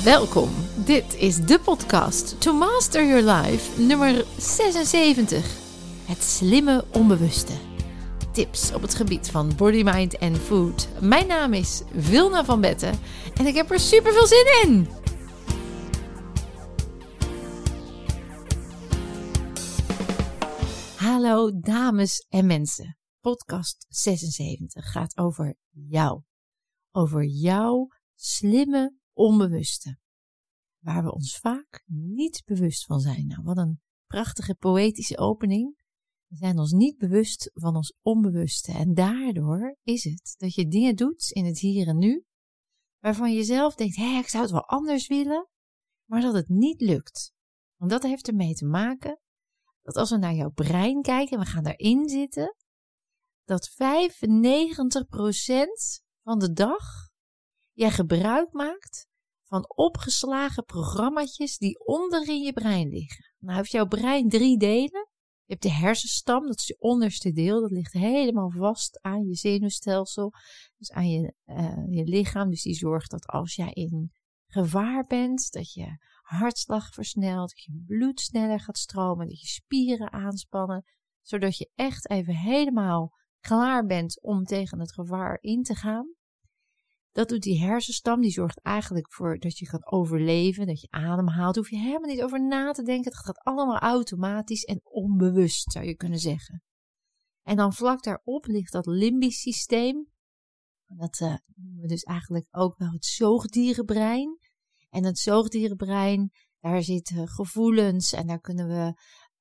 Welkom. Dit is de podcast To Master Your Life nummer 76. Het slimme onbewuste. Tips op het gebied van body, mind en food. Mijn naam is Vilna van Betten en ik heb er super veel zin in. Hallo dames en mensen. Podcast 76 gaat over jou. Over jouw slimme onbewuste. Waar we ons vaak niet bewust van zijn. Nou, wat een prachtige poëtische opening. We zijn ons niet bewust van ons onbewuste. En daardoor is het dat je dingen doet in het hier en nu. Waarvan je zelf denkt, hé, ik zou het wel anders willen. Maar dat het niet lukt. Want dat heeft ermee te maken dat als we naar jouw brein kijken en we gaan daarin zitten. Dat 95% van de dag jij gebruik maakt van opgeslagen programma's die onderin je brein liggen. Nou heeft jouw brein drie delen. Je hebt de hersenstam, dat is je onderste deel, dat ligt helemaal vast aan je zenuwstelsel, dus aan je, uh, je lichaam. Dus die zorgt dat als jij in gevaar bent, dat je hartslag versnelt, dat je bloed sneller gaat stromen, dat je spieren aanspannen, zodat je echt even helemaal klaar bent om tegen het gevaar in te gaan. Dat doet die hersenstam, die zorgt eigenlijk voor dat je kan overleven, dat je ademhaalt. Hoef je helemaal niet over na te denken. Het gaat allemaal automatisch en onbewust, zou je kunnen zeggen. En dan vlak daarop ligt dat limbisch systeem. Dat uh, noemen we dus eigenlijk ook wel het zoogdierenbrein. En het zoogdierenbrein, daar zitten gevoelens en daar kunnen we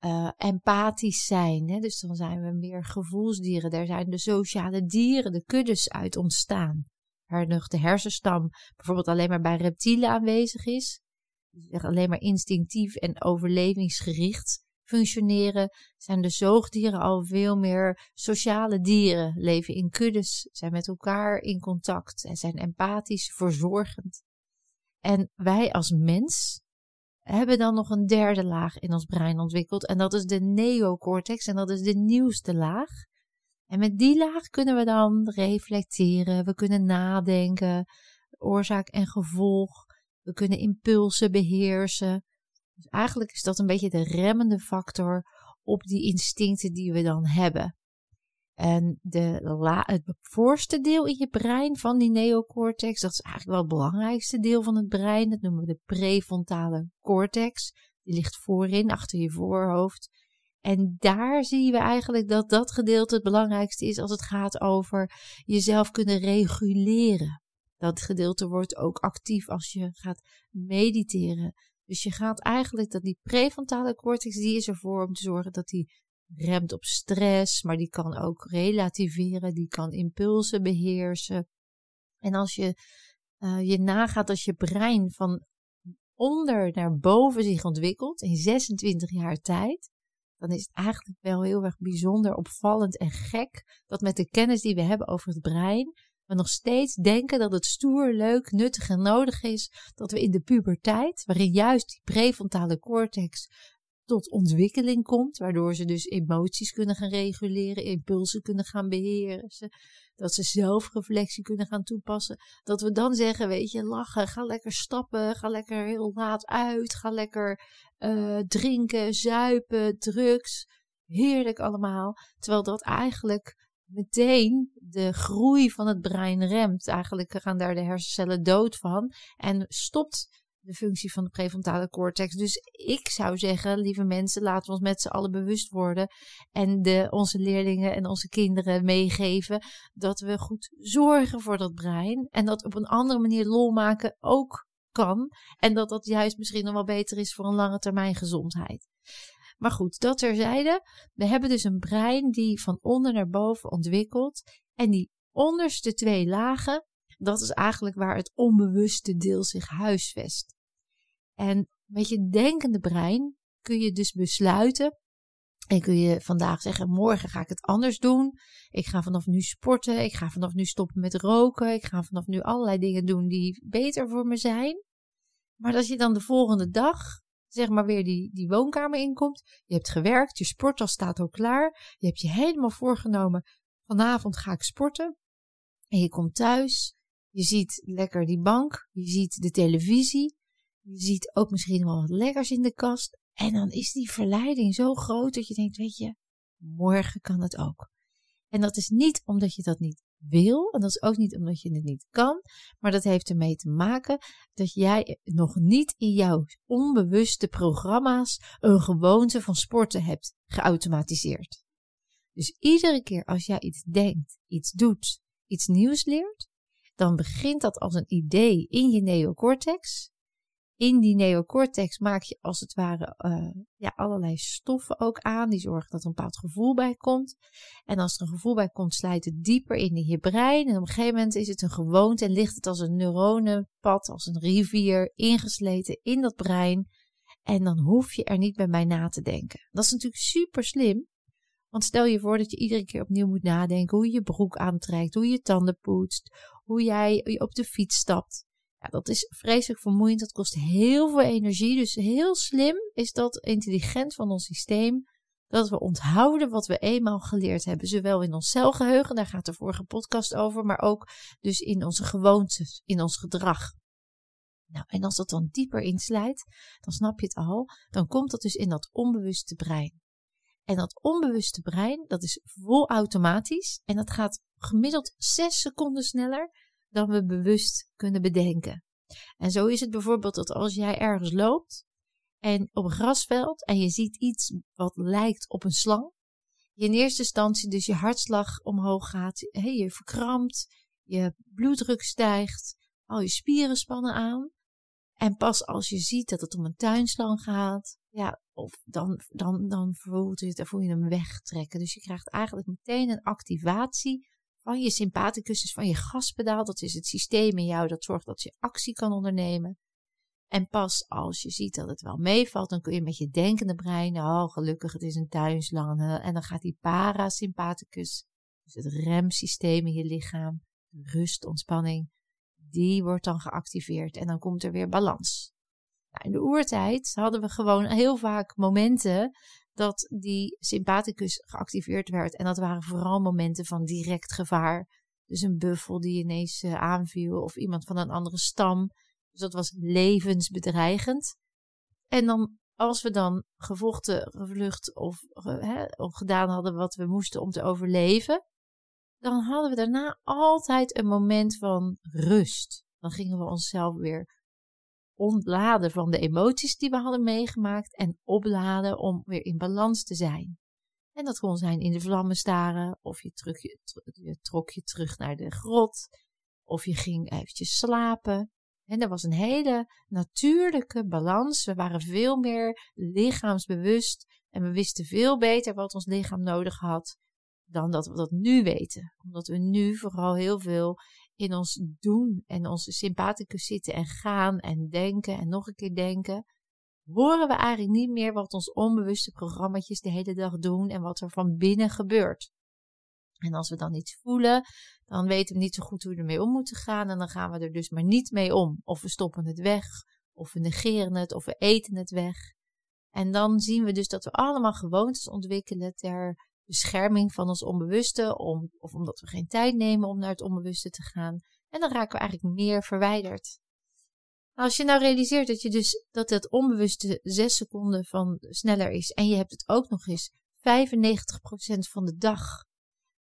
uh, empathisch zijn. Hè? Dus dan zijn we meer gevoelsdieren. Daar zijn de sociale dieren, de kuddes uit ontstaan waar nog de hersenstam bijvoorbeeld alleen maar bij reptielen aanwezig is, dus alleen maar instinctief en overlevingsgericht functioneren, zijn de zoogdieren al veel meer sociale dieren, leven in kuddes, zijn met elkaar in contact en zijn empathisch, verzorgend. En wij als mens hebben dan nog een derde laag in ons brein ontwikkeld en dat is de neocortex en dat is de nieuwste laag. En met die laag kunnen we dan reflecteren, we kunnen nadenken, oorzaak en gevolg, we kunnen impulsen beheersen. Dus eigenlijk is dat een beetje de remmende factor op die instincten die we dan hebben. En de la, het voorste deel in je brein van die neocortex, dat is eigenlijk wel het belangrijkste deel van het brein. Dat noemen we de prefrontale cortex. Die ligt voorin, achter je voorhoofd. En daar zien we eigenlijk dat dat gedeelte het belangrijkste is als het gaat over jezelf kunnen reguleren. Dat gedeelte wordt ook actief als je gaat mediteren. Dus je gaat eigenlijk dat die prefrontale cortex, die is ervoor om te zorgen dat die remt op stress, maar die kan ook relativeren, die kan impulsen beheersen. En als je uh, je nagaat als je brein van onder naar boven zich ontwikkelt in 26 jaar tijd, dan is het eigenlijk wel heel erg bijzonder, opvallend en gek dat met de kennis die we hebben over het brein, we nog steeds denken dat het stoer, leuk, nuttig en nodig is dat we in de puberteit, waarin juist die prefrontale cortex tot ontwikkeling komt, waardoor ze dus emoties kunnen gaan reguleren, impulsen kunnen gaan beheersen, dat ze zelfreflectie kunnen gaan toepassen, dat we dan zeggen, weet je, lachen, ga lekker stappen, ga lekker heel laat uit, ga lekker uh, drinken, zuipen, drugs, heerlijk allemaal, terwijl dat eigenlijk meteen de groei van het brein remt. Eigenlijk gaan daar de hersencellen dood van en stopt de functie van de prefrontale cortex. Dus ik zou zeggen, lieve mensen, laten we ons met z'n allen bewust worden en de, onze leerlingen en onze kinderen meegeven dat we goed zorgen voor dat brein en dat op een andere manier lol maken ook kan en dat dat juist misschien nog wel beter is voor een lange termijn gezondheid. Maar goed, dat terzijde. We hebben dus een brein die van onder naar boven ontwikkelt en die onderste twee lagen dat is eigenlijk waar het onbewuste deel zich huisvest. En met je denkende brein kun je dus besluiten. En kun je vandaag zeggen: morgen ga ik het anders doen. Ik ga vanaf nu sporten. Ik ga vanaf nu stoppen met roken. Ik ga vanaf nu allerlei dingen doen die beter voor me zijn. Maar als je dan de volgende dag, zeg maar, weer die, die woonkamer inkomt. Je hebt gewerkt, je sporttas staat al klaar. Je hebt je helemaal voorgenomen: vanavond ga ik sporten. En je komt thuis je ziet lekker die bank, je ziet de televisie. Je ziet ook misschien wel wat lekkers in de kast. En dan is die verleiding zo groot dat je denkt, weet je, morgen kan het ook. En dat is niet omdat je dat niet wil. En dat is ook niet omdat je het niet kan. Maar dat heeft ermee te maken dat jij nog niet in jouw onbewuste programma's een gewoonte van sporten hebt geautomatiseerd. Dus iedere keer als jij iets denkt, iets doet, iets nieuws leert, dan begint dat als een idee in je neocortex in die neocortex maak je als het ware uh, ja, allerlei stoffen ook aan. Die zorgen dat er een bepaald gevoel bij komt. En als er een gevoel bij komt, slijt het dieper in je brein. En op een gegeven moment is het een gewoonte en ligt het als een neuronenpad, als een rivier, ingesleten in dat brein. En dan hoef je er niet bij mij na te denken. Dat is natuurlijk super slim. Want stel je voor dat je iedere keer opnieuw moet nadenken hoe je je broek aantrekt, hoe je je tanden poetst, hoe jij op de fiets stapt. Ja, dat is vreselijk vermoeiend. Dat kost heel veel energie. Dus heel slim is dat intelligent van ons systeem. Dat we onthouden wat we eenmaal geleerd hebben. Zowel in ons celgeheugen, daar gaat de vorige podcast over. Maar ook dus in onze gewoontes, in ons gedrag. Nou, en als dat dan dieper inslijt, dan snap je het al. Dan komt dat dus in dat onbewuste brein. En dat onbewuste brein, dat is vol automatisch. En dat gaat gemiddeld 6 seconden sneller dan we bewust kunnen bedenken. En zo is het bijvoorbeeld dat als jij ergens loopt en op een grasveld en je ziet iets wat lijkt op een slang, je in eerste instantie dus je hartslag omhoog gaat, je verkrampt, je bloeddruk stijgt, al je spieren spannen aan. En pas als je ziet dat het om een tuinslang gaat, ja, of dan, dan, dan voelt je, dan voel je hem wegtrekken. Dus je krijgt eigenlijk meteen een activatie van je sympathicus, dus van je gaspedaal. Dat is het systeem in jou dat zorgt dat je actie kan ondernemen. En pas als je ziet dat het wel meevalt, dan kun je met je denkende brein, oh gelukkig het is een tuinslang, en dan gaat die parasympathicus, dus het remsysteem in je lichaam, rust, ontspanning, die wordt dan geactiveerd en dan komt er weer balans. Nou, in de oertijd hadden we gewoon heel vaak momenten dat die sympathicus geactiveerd werd. En dat waren vooral momenten van direct gevaar. Dus een buffel die ineens uh, aanviel of iemand van een andere stam. Dus dat was levensbedreigend. En dan, als we dan gevochten, gevlucht of, hè, of gedaan hadden wat we moesten om te overleven, dan hadden we daarna altijd een moment van rust. Dan gingen we onszelf weer ontladen van de emoties die we hadden meegemaakt en opladen om weer in balans te zijn. En dat kon zijn in de vlammen staren, of je, trok je terug naar de grot, of je ging eventjes slapen. En er was een hele natuurlijke balans. We waren veel meer lichaamsbewust en we wisten veel beter wat ons lichaam nodig had dan dat we dat nu weten. Omdat we nu vooral heel veel in ons doen en onze sympathicus zitten en gaan en denken en nog een keer denken, horen we eigenlijk niet meer wat ons onbewuste programma's de hele dag doen en wat er van binnen gebeurt. En als we dan iets voelen, dan weten we niet zo goed hoe we ermee om moeten gaan en dan gaan we er dus maar niet mee om. Of we stoppen het weg, of we negeren het, of we eten het weg. En dan zien we dus dat we allemaal gewoontes ontwikkelen ter bescherming van ons onbewuste, om, of omdat we geen tijd nemen om naar het onbewuste te gaan. En dan raken we eigenlijk meer verwijderd. Nou, als je nou realiseert dat je dus dat het onbewuste 6 seconden van sneller is en je hebt het ook nog eens 95% van de dag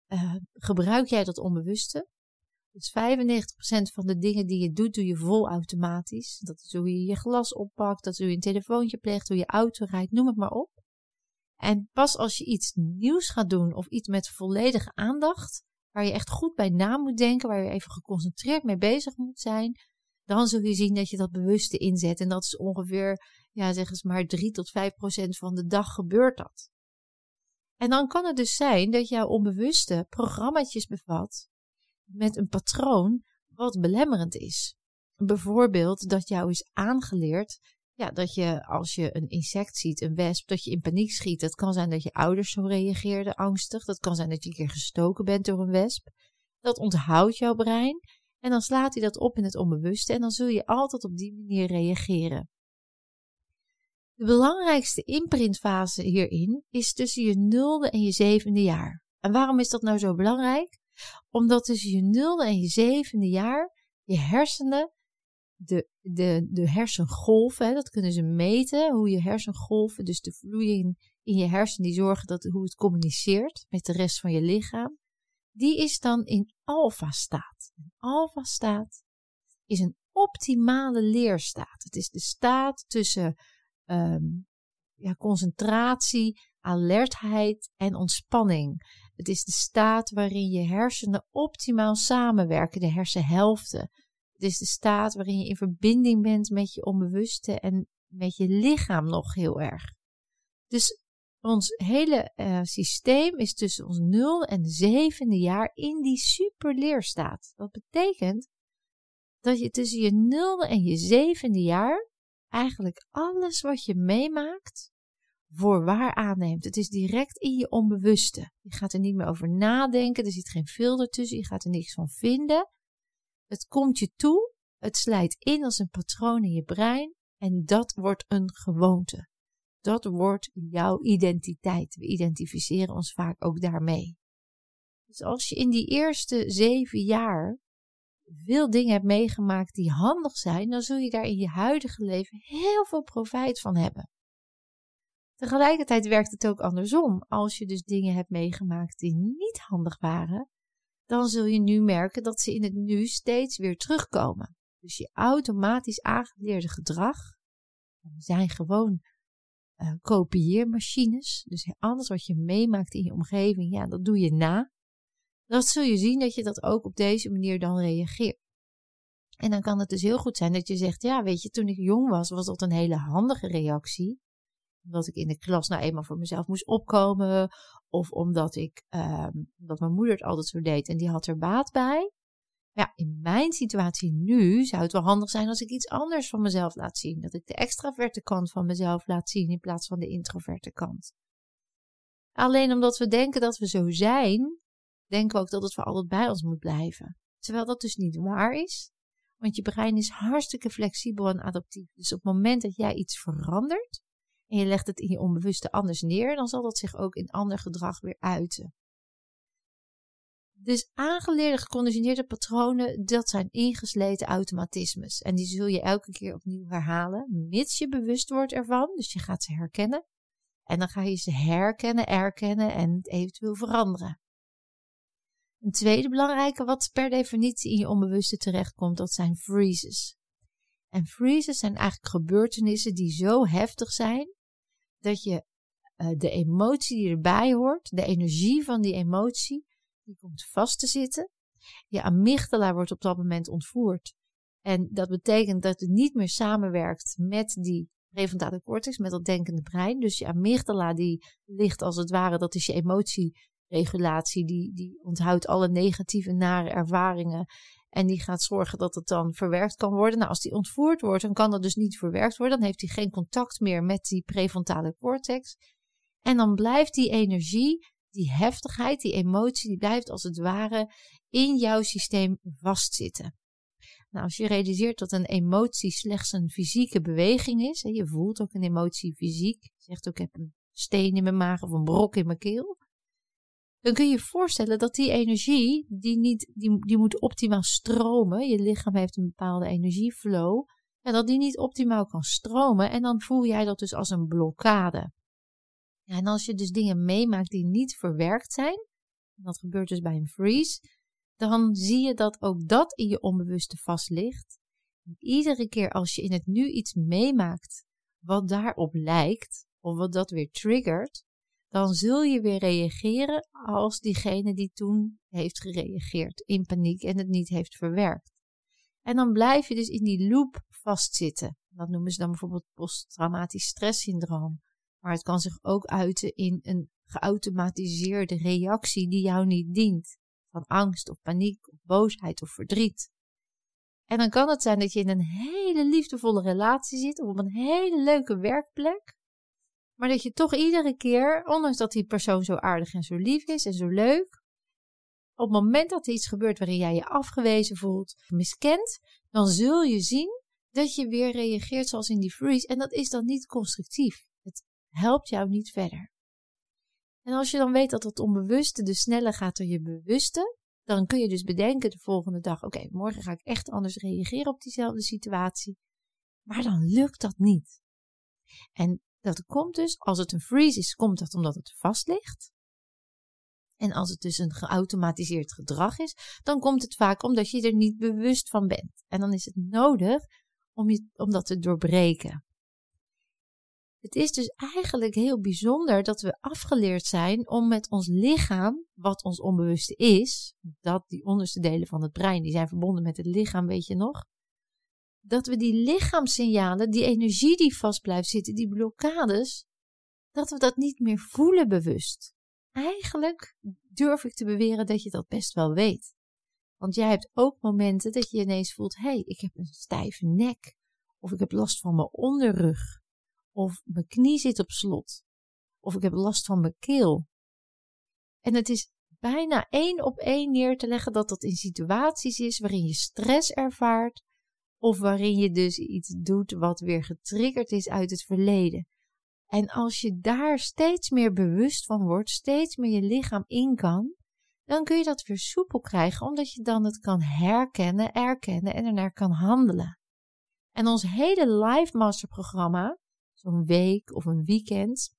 uh, gebruik jij dat onbewuste. Dus 95% van de dingen die je doet, doe je vol automatisch. Dat is hoe je je glas oppakt, dat is hoe je een telefoontje pleegt, hoe je auto rijdt, noem het maar op. En pas als je iets nieuws gaat doen of iets met volledige aandacht, waar je echt goed bij na moet denken, waar je even geconcentreerd mee bezig moet zijn, dan zul je zien dat je dat bewuste inzet. En dat is ongeveer, ja, zeg eens maar 3 tot 5 procent van de dag gebeurt dat. En dan kan het dus zijn dat jouw onbewuste programma's bevat met een patroon wat belemmerend is. Bijvoorbeeld dat jou is aangeleerd ja, dat je als je een insect ziet, een wesp, dat je in paniek schiet. Dat kan zijn dat je ouders zo reageerden, angstig. Dat kan zijn dat je een keer gestoken bent door een wesp. Dat onthoudt jouw brein. En dan slaat hij dat op in het onbewuste. En dan zul je altijd op die manier reageren. De belangrijkste imprintfase hierin is tussen je nulde en je zevende jaar. En waarom is dat nou zo belangrijk? Omdat tussen je nulde en je zevende jaar je hersenen de, de, de hersengolven, dat kunnen ze meten, hoe je hersengolven, dus de vloeiing in je hersen, die zorgen dat hoe het communiceert met de rest van je lichaam, die is dan in alfa-staat. Alfa-staat is een optimale leerstaat. Het is de staat tussen um, ja, concentratie, alertheid en ontspanning. Het is de staat waarin je hersenen optimaal samenwerken, de hersenhelften. Het is de staat waarin je in verbinding bent met je onbewuste en met je lichaam nog heel erg. Dus ons hele uh, systeem is tussen ons 0 en 7e jaar in die superleerstaat. Dat betekent dat je tussen je 0 en je zevende jaar eigenlijk alles wat je meemaakt voor waar aanneemt. Het is direct in je onbewuste. Je gaat er niet meer over nadenken, er zit geen filter tussen, je gaat er niks van vinden. Het komt je toe, het slijt in als een patroon in je brein en dat wordt een gewoonte. Dat wordt jouw identiteit. We identificeren ons vaak ook daarmee. Dus als je in die eerste zeven jaar veel dingen hebt meegemaakt die handig zijn, dan zul je daar in je huidige leven heel veel profijt van hebben. Tegelijkertijd werkt het ook andersom. Als je dus dingen hebt meegemaakt die niet handig waren, dan zul je nu merken dat ze in het nu steeds weer terugkomen. Dus je automatisch aangeleerde gedrag zijn gewoon uh, kopieermachines. Dus alles wat je meemaakt in je omgeving, ja, dat doe je na. Dan zul je zien dat je dat ook op deze manier dan reageert. En dan kan het dus heel goed zijn dat je zegt, ja, weet je, toen ik jong was, was dat een hele handige reactie. Omdat ik in de klas nou eenmaal voor mezelf moest opkomen. Of omdat ik, omdat mijn moeder het altijd zo deed en die had er baat bij. Ja, in mijn situatie nu zou het wel handig zijn als ik iets anders van mezelf laat zien. Dat ik de extraverte kant van mezelf laat zien in plaats van de introverte kant. Alleen omdat we denken dat we zo zijn, denken we ook dat het voor altijd bij ons moet blijven. Terwijl dat dus niet waar is. Want je brein is hartstikke flexibel en adaptief. Dus op het moment dat jij iets verandert en je legt het in je onbewuste anders neer, dan zal dat zich ook in ander gedrag weer uiten. Dus aangeleerde geconditioneerde patronen, dat zijn ingesleten automatismes. En die zul je elke keer opnieuw herhalen, mits je bewust wordt ervan. Dus je gaat ze herkennen. En dan ga je ze herkennen, erkennen en eventueel veranderen. Een tweede belangrijke wat per definitie in je onbewuste terechtkomt, dat zijn freezes. En freezes zijn eigenlijk gebeurtenissen die zo heftig zijn dat je uh, de emotie die erbij hoort, de energie van die emotie, die komt vast te zitten. Je amygdala wordt op dat moment ontvoerd. En dat betekent dat het niet meer samenwerkt met die prefrontale cortex, met dat denkende brein. Dus je amygdala die ligt als het ware, dat is je emotieregulatie, die, die onthoudt alle negatieve, nare ervaringen. En die gaat zorgen dat het dan verwerkt kan worden. Nou, als die ontvoerd wordt, dan kan dat dus niet verwerkt worden. Dan heeft hij geen contact meer met die prefrontale cortex. En dan blijft die energie die heftigheid, die emotie, die blijft als het ware in jouw systeem vastzitten. Nou, als je realiseert dat een emotie slechts een fysieke beweging is, en je voelt ook een emotie fysiek, je zegt ook ik heb een steen in mijn maag of een brok in mijn keel, dan kun je je voorstellen dat die energie, die, niet, die, die moet optimaal stromen, je lichaam heeft een bepaalde energieflow, en dat die niet optimaal kan stromen en dan voel jij dat dus als een blokkade. Ja, en als je dus dingen meemaakt die niet verwerkt zijn, dat gebeurt dus bij een freeze, dan zie je dat ook dat in je onbewuste vast ligt. Iedere keer als je in het nu iets meemaakt wat daarop lijkt, of wat dat weer triggert, dan zul je weer reageren als diegene die toen heeft gereageerd in paniek en het niet heeft verwerkt. En dan blijf je dus in die loop vastzitten. Dat noemen ze dan bijvoorbeeld posttraumatisch stresssyndroom. Maar het kan zich ook uiten in een geautomatiseerde reactie die jou niet dient. Van angst of paniek of boosheid of verdriet. En dan kan het zijn dat je in een hele liefdevolle relatie zit of op een hele leuke werkplek. Maar dat je toch iedere keer, ondanks dat die persoon zo aardig en zo lief is en zo leuk, op het moment dat er iets gebeurt waarin jij je afgewezen voelt, miskend, dan zul je zien dat je weer reageert zoals in die freeze. En dat is dan niet constructief helpt jou niet verder. En als je dan weet dat het onbewuste dus sneller gaat dan je bewuste, dan kun je dus bedenken de volgende dag: oké, morgen ga ik echt anders reageren op diezelfde situatie. Maar dan lukt dat niet. En dat komt dus, als het een freeze is, komt dat omdat het vast ligt. En als het dus een geautomatiseerd gedrag is, dan komt het vaak omdat je er niet bewust van bent. En dan is het nodig om, je, om dat te doorbreken. Het is dus eigenlijk heel bijzonder dat we afgeleerd zijn om met ons lichaam, wat ons onbewuste is, dat die onderste delen van het brein, die zijn verbonden met het lichaam, weet je nog, dat we die lichaamssignalen, die energie die vast blijft zitten, die blokkades, dat we dat niet meer voelen bewust. Eigenlijk durf ik te beweren dat je dat best wel weet. Want jij hebt ook momenten dat je ineens voelt: hé, hey, ik heb een stijve nek. Of ik heb last van mijn onderrug. Of mijn knie zit op slot. Of ik heb last van mijn keel. En het is bijna één op één neer te leggen dat dat in situaties is waarin je stress ervaart. Of waarin je dus iets doet wat weer getriggerd is uit het verleden. En als je daar steeds meer bewust van wordt, steeds meer je lichaam in kan, dan kun je dat weer soepel krijgen, omdat je dan het kan herkennen, erkennen en ernaar kan handelen. En ons hele Live Master programma, zo'n week of een weekend,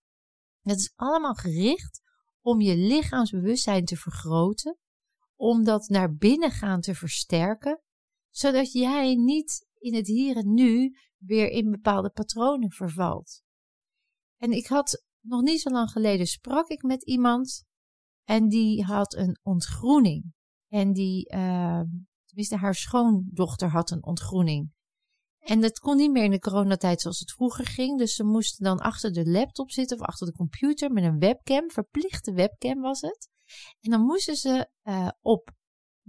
dat is allemaal gericht om je lichaamsbewustzijn te vergroten, om dat naar binnen gaan te versterken, zodat jij niet in het hier en nu weer in bepaalde patronen vervalt. En ik had nog niet zo lang geleden sprak ik met iemand en die had een ontgroening. En die, uh, tenminste haar schoondochter had een ontgroening. En dat kon niet meer in de coronatijd zoals het vroeger ging. Dus ze moesten dan achter de laptop zitten of achter de computer met een webcam. Verplichte webcam was het. En dan moesten ze uh, op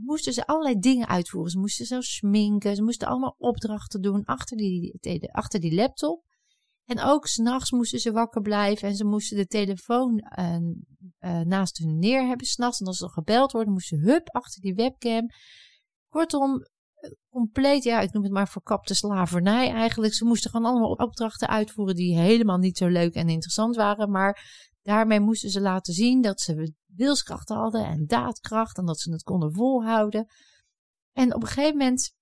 moesten ze allerlei dingen uitvoeren. Ze moesten zelfs sminken. Ze moesten allemaal opdrachten doen achter die, achter die laptop. En ook s'nachts moesten ze wakker blijven en ze moesten de telefoon uh, uh, naast hun neer hebben s'nachts. En als er gebeld wordt, moesten ze hup achter die webcam. Kortom, eh, compleet, ja, ik noem het maar verkapte slavernij eigenlijk. Ze moesten gewoon allemaal opdrachten uitvoeren die helemaal niet zo leuk en interessant waren. Maar daarmee moesten ze laten zien dat ze wilskracht hadden en daadkracht en dat ze het konden volhouden. En op een gegeven moment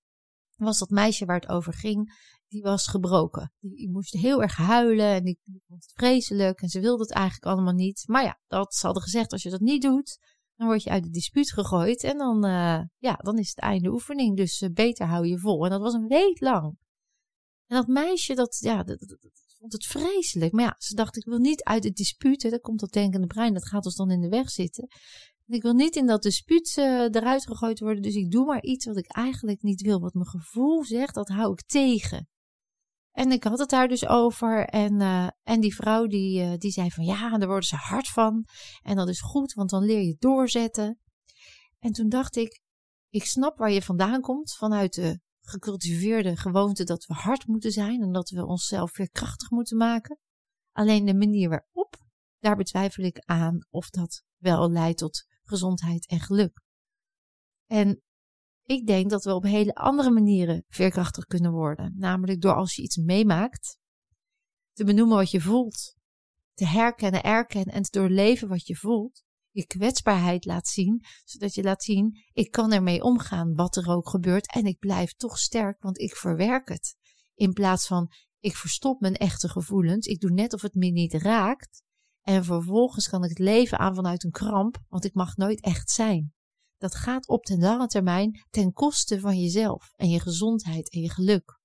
was dat meisje waar het over ging, die was gebroken. Die, moest heel erg huilen en die, vond het vreselijk en ze wilde het eigenlijk allemaal niet. Maar ja, dat ze hadden gezegd, als je dat niet doet, dan word je uit het dispuut gegooid en dan, uh, ja, dan is het einde oefening. Dus uh, beter hou je vol. En dat was een week lang. En dat meisje, dat, ja, dat, vond het vreselijk. Maar ja, ze dacht, ik wil niet uit het dispuut. Dat komt dat denkende brein, dat gaat ons dan in de weg zitten. Ik wil niet in dat dispuut uh, eruit gegooid worden, dus ik doe maar iets wat ik eigenlijk niet wil. Wat mijn gevoel zegt, dat hou ik tegen. En ik had het daar dus over. En, uh, en die vrouw die, uh, die zei van ja, daar worden ze hard van. En dat is goed, want dan leer je doorzetten. En toen dacht ik, ik snap waar je vandaan komt. Vanuit de gecultiveerde gewoonte dat we hard moeten zijn. En dat we onszelf weer krachtig moeten maken. Alleen de manier waarop, daar betwijfel ik aan of dat wel leidt tot gezondheid en geluk. En ik denk dat we op hele andere manieren veerkrachtig kunnen worden. Namelijk door als je iets meemaakt, te benoemen wat je voelt, te herkennen, erkennen en te doorleven wat je voelt. Je kwetsbaarheid laat zien, zodat je laat zien, ik kan ermee omgaan wat er ook gebeurt en ik blijf toch sterk, want ik verwerk het. In plaats van, ik verstop mijn echte gevoelens, ik doe net of het me niet raakt en vervolgens kan ik het leven aan vanuit een kramp, want ik mag nooit echt zijn dat gaat op de lange termijn ten koste van jezelf en je gezondheid en je geluk.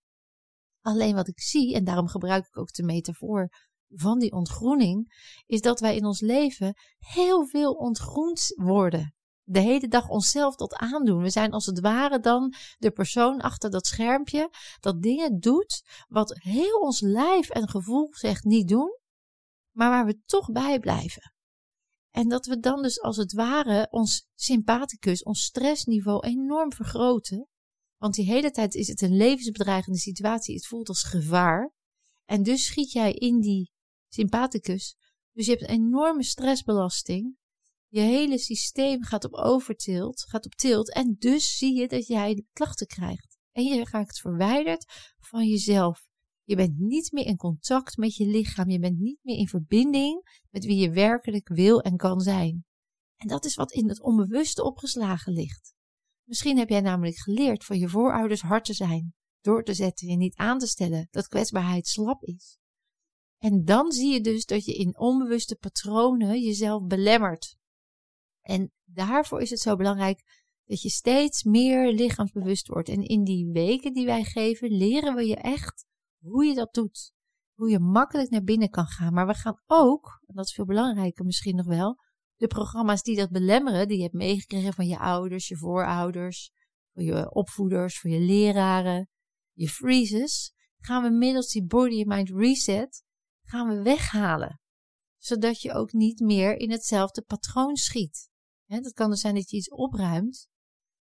Alleen wat ik zie, en daarom gebruik ik ook de metafoor van die ontgroening, is dat wij in ons leven heel veel ontgroend worden. De hele dag onszelf tot aandoen. We zijn als het ware dan de persoon achter dat schermpje dat dingen doet wat heel ons lijf en gevoel zegt niet doen, maar waar we toch bij blijven. En dat we dan dus als het ware ons sympathicus, ons stressniveau enorm vergroten. Want die hele tijd is het een levensbedreigende situatie. Het voelt als gevaar. En dus schiet jij in die sympathicus. Dus je hebt een enorme stressbelasting. Je hele systeem gaat op overtilt, gaat op tilt. En dus zie je dat jij klachten krijgt. En je raakt verwijderd van jezelf. Je bent niet meer in contact met je lichaam. Je bent niet meer in verbinding met wie je werkelijk wil en kan zijn. En dat is wat in het onbewuste opgeslagen ligt. Misschien heb jij namelijk geleerd van je voorouders hard te zijn, door te zetten en niet aan te stellen dat kwetsbaarheid slap is. En dan zie je dus dat je in onbewuste patronen jezelf belemmert. En daarvoor is het zo belangrijk dat je steeds meer lichaamsbewust wordt. En in die weken die wij geven, leren we je echt hoe je dat doet. Hoe je makkelijk naar binnen kan gaan. Maar we gaan ook, en dat is veel belangrijker misschien nog wel, de programma's die dat belemmeren, die je hebt meegekregen van je ouders, je voorouders, van je opvoeders, van je leraren, je freezes, gaan we middels die body and mind reset, gaan we weghalen. Zodat je ook niet meer in hetzelfde patroon schiet. He, dat kan dus zijn dat je iets opruimt,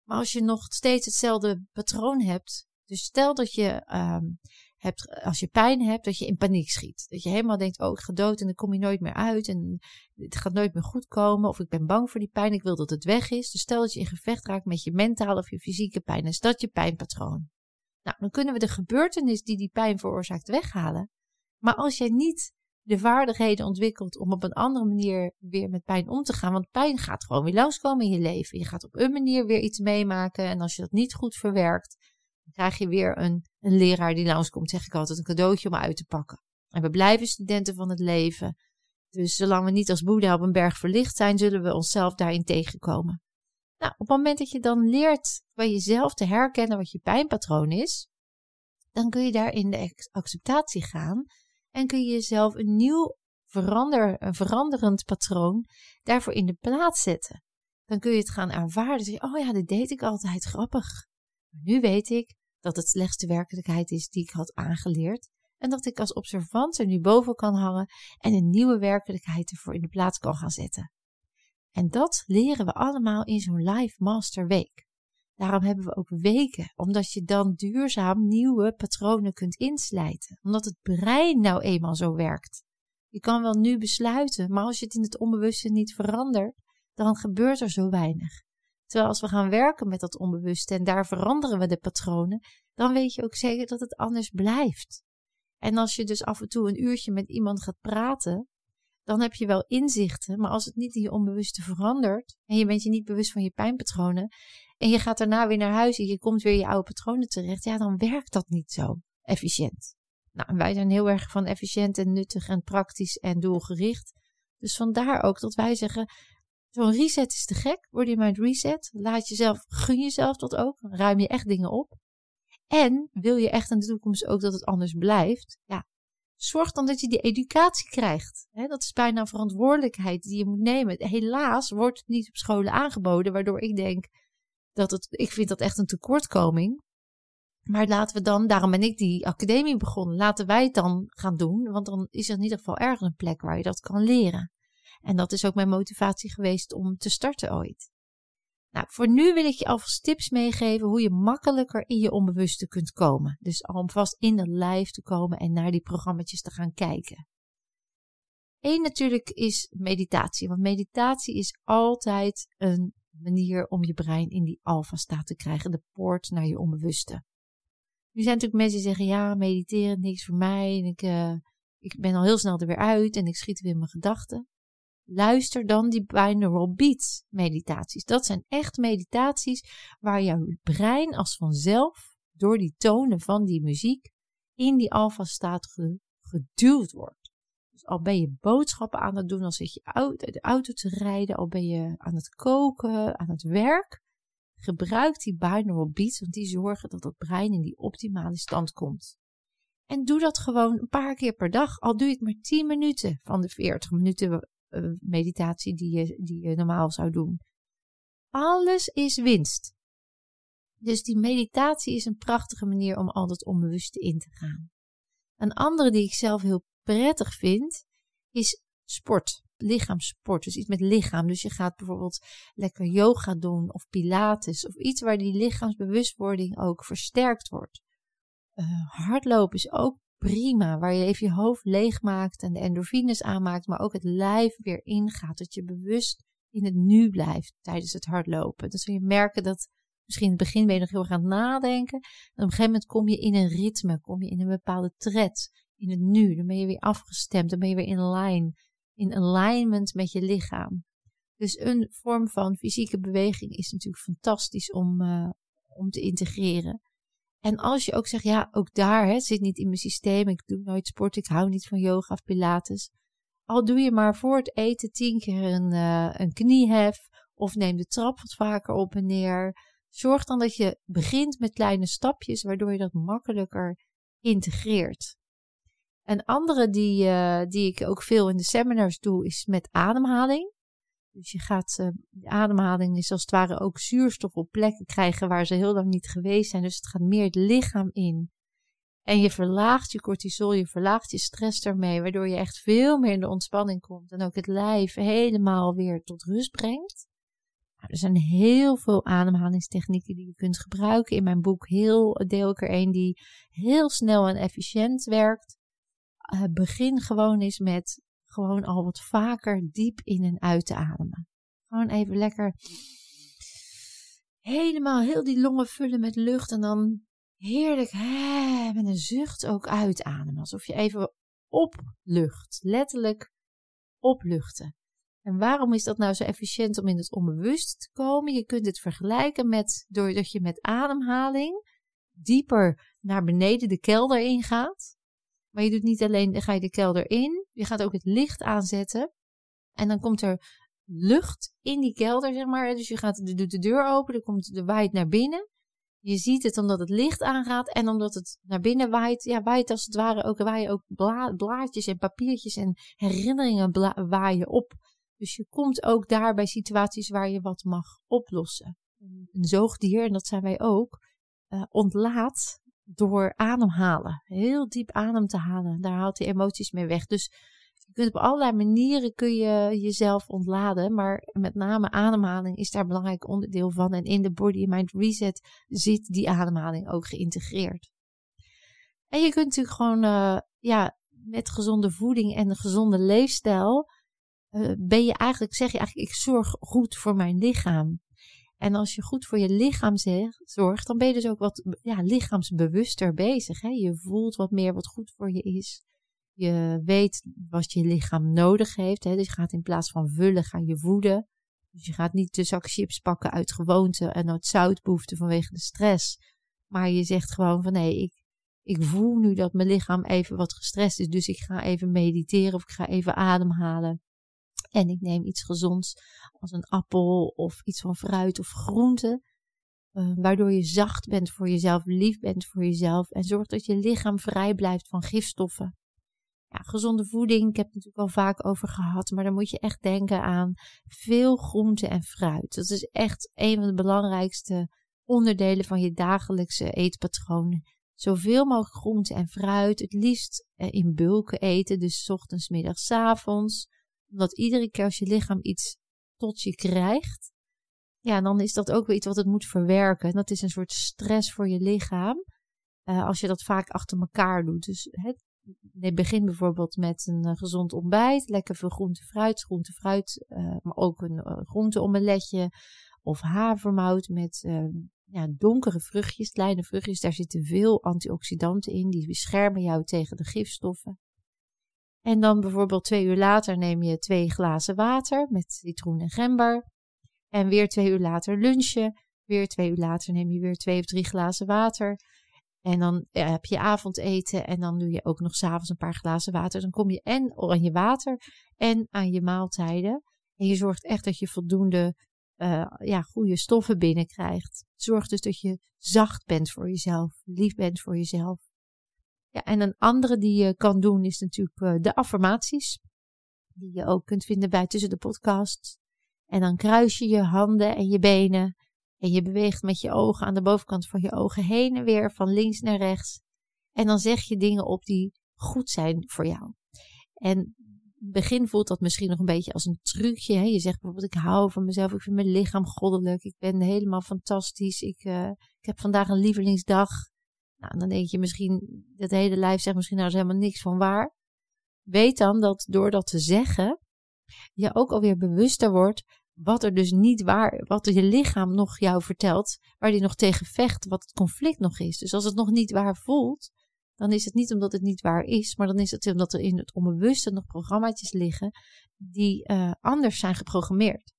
maar als je nog steeds hetzelfde patroon hebt, dus stel dat je um, hebt, als je pijn hebt, dat je in paniek schiet. Dat je helemaal denkt, oh ik ga dood en dan kom je nooit meer uit en het gaat nooit meer goed komen. Of ik ben bang voor die pijn, ik wil dat het weg is. Dus stel dat je in gevecht raakt met je mentale of je fysieke pijn, is dat je pijnpatroon. Nou, dan kunnen we de gebeurtenis die die pijn veroorzaakt weghalen. Maar als jij niet de vaardigheden ontwikkelt om op een andere manier weer met pijn om te gaan. Want pijn gaat gewoon weer langskomen in je leven. Je gaat op een manier weer iets meemaken. En als je dat niet goed verwerkt, dan krijg je weer een, leraar die langskomt, zeg ik altijd, een cadeautje om uit te pakken. En we blijven studenten van het leven. Dus zolang we niet als Boeddha op een berg verlicht zijn, zullen we onszelf daarin tegenkomen. Nou, op het moment dat je dan leert bij jezelf te herkennen wat je pijnpatroon is, dan kun je daar in de acceptatie gaan en kun je jezelf een nieuw verander, veranderend patroon daarvoor in de plaats zetten. Dan kun je het gaan ervaren. je, oh ja, dit deed ik altijd grappig. Maar nu weet ik dat het slechtste werkelijkheid is die ik had aangeleerd. En dat ik als observant er nu boven kan hangen en een nieuwe werkelijkheid ervoor in de plaats kan gaan zetten. En dat leren we allemaal in zo'n Live Master Week. Daarom hebben we ook weken, omdat je dan duurzaam nieuwe patronen kunt inslijten. Omdat het brein nou eenmaal zo werkt. Je kan wel nu besluiten, maar als je het in het onbewuste niet verandert, dan gebeurt er zo weinig. Terwijl als we gaan werken met dat onbewuste en daar veranderen we de patronen, dan weet je ook zeker dat het anders blijft. En als je dus af en toe een uurtje met iemand gaat praten, dan heb je wel inzichten, maar als het niet in je onbewuste verandert en je bent je niet bewust van je pijnpatronen en je gaat daarna weer naar huis en je komt weer je oude patronen terecht, ja, dan werkt dat niet zo efficiënt. Nou, wij zijn heel erg van efficiënt en nuttig en praktisch en doelgericht. Dus vandaar ook dat wij zeggen, zo'n reset is te gek. Word je het reset. Laat jezelf, gun jezelf dat ook. Ruim je echt dingen op. En wil je echt in de toekomst ook dat het anders blijft? Ja, zorg dan dat je die educatie krijgt. dat is bijna een verantwoordelijkheid die je moet nemen. Helaas wordt het niet op scholen aangeboden, waardoor ik denk dat het, ik vind dat echt een tekortkoming. Maar laten we dan, daarom ben ik die academie begonnen, laten wij het dan gaan doen, want dan is er in ieder geval ergens een plek waar je dat kan leren. En dat is ook mijn motivatie geweest om te starten ooit. Nou, voor nu wil ik je alvast tips meegeven hoe je makkelijker in je onbewuste kunt komen. Dus alvast in dat lijf te komen en naar die programma's te gaan kijken. Eén natuurlijk is meditatie, want meditatie is altijd een manier om je brein in die alfa-staat te krijgen, de poort naar je onbewuste. Nu zijn natuurlijk mensen die zeggen, ja, mediteren, niks voor mij, ik, uh, ik ben al heel snel er weer uit en ik schiet weer in mijn gedachten. Luister dan die binaural beats meditaties. Dat zijn echt meditaties waar jouw brein als vanzelf door die tonen van die muziek in die alfa-staat geduwd wordt. Dus al ben je boodschappen aan het doen, al zit je de auto te rijden, al ben je aan het koken, aan het werk. Gebruik die binaural beats, want die zorgen dat het brein in die optimale stand komt. En doe dat gewoon een paar keer per dag, al doe je het maar 10 minuten van de 40 minuten meditatie die je, die je normaal zou doen. Alles is winst. Dus die meditatie is een prachtige manier om al dat onbewuste in te gaan. Een andere die ik zelf heel prettig vind, is sport. Lichaamssport. Dus iets met lichaam. Dus je gaat bijvoorbeeld lekker yoga doen of pilates. Of iets waar die lichaamsbewustwording ook versterkt wordt. Uh, hardlopen is ook prima. Waar je even je hoofd leeg maakt en de endorfines aanmaakt. Maar ook het lijf weer ingaat. Dat je bewust in het nu blijft tijdens het hardlopen. Dus zul je merken dat misschien in het begin ben je nog heel erg aan het nadenken. En op een gegeven moment kom je in een ritme. Kom je in een bepaalde tred in het nu. Dan ben je weer afgestemd, dan ben je weer in line, in alignment met je lichaam. Dus een vorm van fysieke beweging is natuurlijk fantastisch om, uh, om te integreren. En als je ook zegt, ja, ook daar hè, zit niet in mijn systeem, ik doe nooit sport, ik hou niet van yoga of pilates. Al doe je maar voor het eten tien keer een, uh, een kniehef of neem de trap wat vaker op en neer. Zorg dan dat je begint met kleine stapjes, waardoor je dat makkelijker integreert. Een andere die, uh, die ik ook veel in de seminars doe, is met ademhaling. Dus je gaat, de ademhaling is als het ware ook zuurstof op plekken krijgen waar ze heel lang niet geweest zijn. Dus het gaat meer het lichaam in. En je verlaagt je cortisol, je verlaagt je stress daarmee, waardoor je echt veel meer in de ontspanning komt. En ook het lijf helemaal weer tot rust brengt. Nou, er zijn heel veel ademhalingstechnieken die je kunt gebruiken. In mijn boek heel, deel ik er een die heel snel en efficiënt werkt. Uh, begin gewoon eens met gewoon al wat vaker diep in en uit te ademen. Gewoon even lekker helemaal heel die longen vullen met lucht en dan heerlijk hè, met een zucht ook uitademen. Alsof je even oplucht, letterlijk opluchten. En waarom is dat nou zo efficiënt om in het onbewust te komen? Je kunt het vergelijken met doordat je met ademhaling dieper naar beneden de kelder ingaat. Maar je doet niet alleen, dan ga je de kelder in, je gaat ook het licht aanzetten. En dan komt er lucht in die kelder, zeg maar. Dus je gaat, de, doet de deur open, dan komt de waait naar binnen. Je ziet het omdat het licht aangaat en omdat het naar binnen waait. Ja, waait als het ware ook, waaien ook blaadjes en papiertjes en herinneringen waaien op. Dus je komt ook daar bij situaties waar je wat mag oplossen. Een zoogdier, en dat zijn wij ook, uh, ontlaat door ademhalen. Heel diep adem te halen. Daar haalt hij emoties mee weg. Dus je kunt op allerlei manieren kun je jezelf ontladen. Maar met name ademhaling is daar een belangrijk onderdeel van. En in de Body Mind Reset zit die ademhaling ook geïntegreerd. En je kunt natuurlijk gewoon uh, ja, met gezonde voeding en een gezonde leefstijl. Uh, ben je eigenlijk, zeg je eigenlijk, ik zorg goed voor mijn lichaam. En als je goed voor je lichaam zorgt, dan ben je dus ook wat ja, lichaamsbewuster bezig. Hè? Je voelt wat meer wat goed voor je is. Je weet wat je lichaam nodig heeft. Hè? Dus je gaat in plaats van vullen, ga je voeden. Dus je gaat niet de zak chips pakken uit gewoonte en uit zoutbehoefte vanwege de stress. Maar je zegt gewoon van nee, ik, ik voel nu dat mijn lichaam even wat gestrest is. Dus ik ga even mediteren of ik ga even ademhalen. En ik neem iets gezonds als een appel of iets van fruit of groente. Uh, waardoor je zacht bent voor jezelf, lief bent voor jezelf en zorgt dat je lichaam vrij blijft van gifstoffen. Ja, gezonde voeding, ik heb het natuurlijk al vaak over gehad, maar dan moet je echt denken aan veel groente en fruit. Dat is echt een van de belangrijkste onderdelen van je dagelijkse eetpatroon. Zoveel mogelijk groente en fruit, het liefst eh, in bulken eten, dus ochtends, middags, avonds omdat iedere keer als je lichaam iets tot je krijgt, ja, dan is dat ook weer iets wat het moet verwerken. En dat is een soort stress voor je lichaam. Uh, als je dat vaak achter elkaar doet. Dus begin bijvoorbeeld met een uh, gezond ontbijt. Lekker veel groente, fruit, groente, fruit. Uh, maar ook een groenteomeletje. Of havermout met ja, donkere vruchtjes, kleine vruchtjes. Daar zitten veel antioxidanten in. Die beschermen jou tegen de gifstoffen. En dan bijvoorbeeld twee uur later neem je twee glazen water met citroen en gember. En weer twee uur later lunchen. Weer twee uur later neem je weer twee of drie glazen water. En dan heb je avondeten en dan doe je ook nog s'avonds een paar glazen water. Dan kom je en aan je water en aan je maaltijden. En je zorgt echt dat je voldoende uh, ja, goede stoffen binnenkrijgt. Zorg dus dat je zacht bent voor jezelf, lief bent voor jezelf. Ja, en een andere die je kan doen is natuurlijk uh, de affirmaties. Die je ook kunt vinden bij tussen de podcast. En dan kruis je je handen en je benen. En je beweegt met je ogen aan de bovenkant van je ogen heen en weer van links naar rechts. En dan zeg je dingen op die goed zijn voor jou. En begin voelt dat misschien nog een beetje als een trucje. Hè? Je zegt bijvoorbeeld: Ik hou van mezelf, ik vind mijn lichaam goddelijk, ik ben helemaal fantastisch, ik, uh, ik heb vandaag een lievelingsdag. Nou, dan denk je misschien, dat hele lijf zegt misschien nou is helemaal niks van waar. Weet dan dat door dat te zeggen, je ook alweer bewuster wordt wat er dus niet waar, wat je lichaam nog jou vertelt, waar die nog tegen vecht, wat het conflict nog is. Dus als het nog niet waar voelt, dan is het niet omdat het niet waar is, maar dan is het omdat er in het onbewuste nog programmaatjes liggen die uh, anders zijn geprogrammeerd.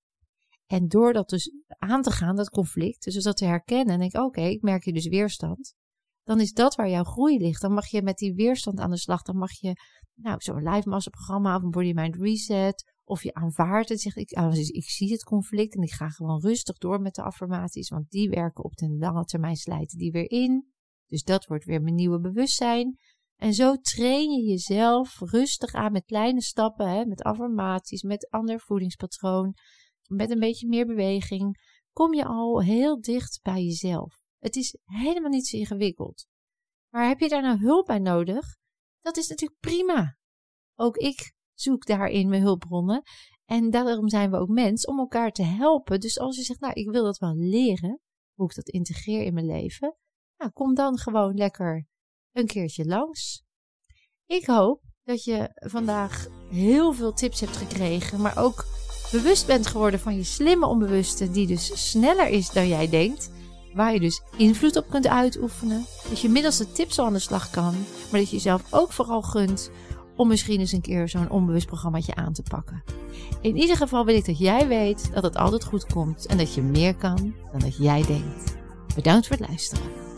En door dat dus aan te gaan, dat conflict, dus dat te herkennen en denk oké, ik merk hier dus weerstand. Dan is dat waar jouw groei ligt. Dan mag je met die weerstand aan de slag. Dan mag je, nou, zo'n live massa programma of een body mind reset. Of je aanvaardt het, zegt ik, ah, ik zie het conflict en ik ga gewoon rustig door met de affirmaties. Want die werken op de lange termijn, slijten die weer in. Dus dat wordt weer mijn nieuwe bewustzijn. En zo train je jezelf rustig aan met kleine stappen, hè, met affirmaties, met ander voedingspatroon, met een beetje meer beweging, kom je al heel dicht bij jezelf. Het is helemaal niet zo ingewikkeld. Maar heb je daar nou hulp bij nodig? Dat is natuurlijk prima. Ook ik zoek daarin mijn hulpbronnen. En daarom zijn we ook mens om elkaar te helpen. Dus als je zegt, nou, ik wil dat wel leren, hoe ik dat integreer in mijn leven, nou, kom dan gewoon lekker een keertje langs. Ik hoop dat je vandaag heel veel tips hebt gekregen, maar ook bewust bent geworden van je slimme onbewuste, die dus sneller is dan jij denkt. Waar je dus invloed op kunt uitoefenen. Dat je middels de tips al aan de slag kan. Maar dat je jezelf ook vooral gunt om misschien eens een keer zo'n onbewust programmaatje aan te pakken. In ieder geval wil ik dat jij weet dat het altijd goed komt en dat je meer kan dan dat jij denkt. Bedankt voor het luisteren.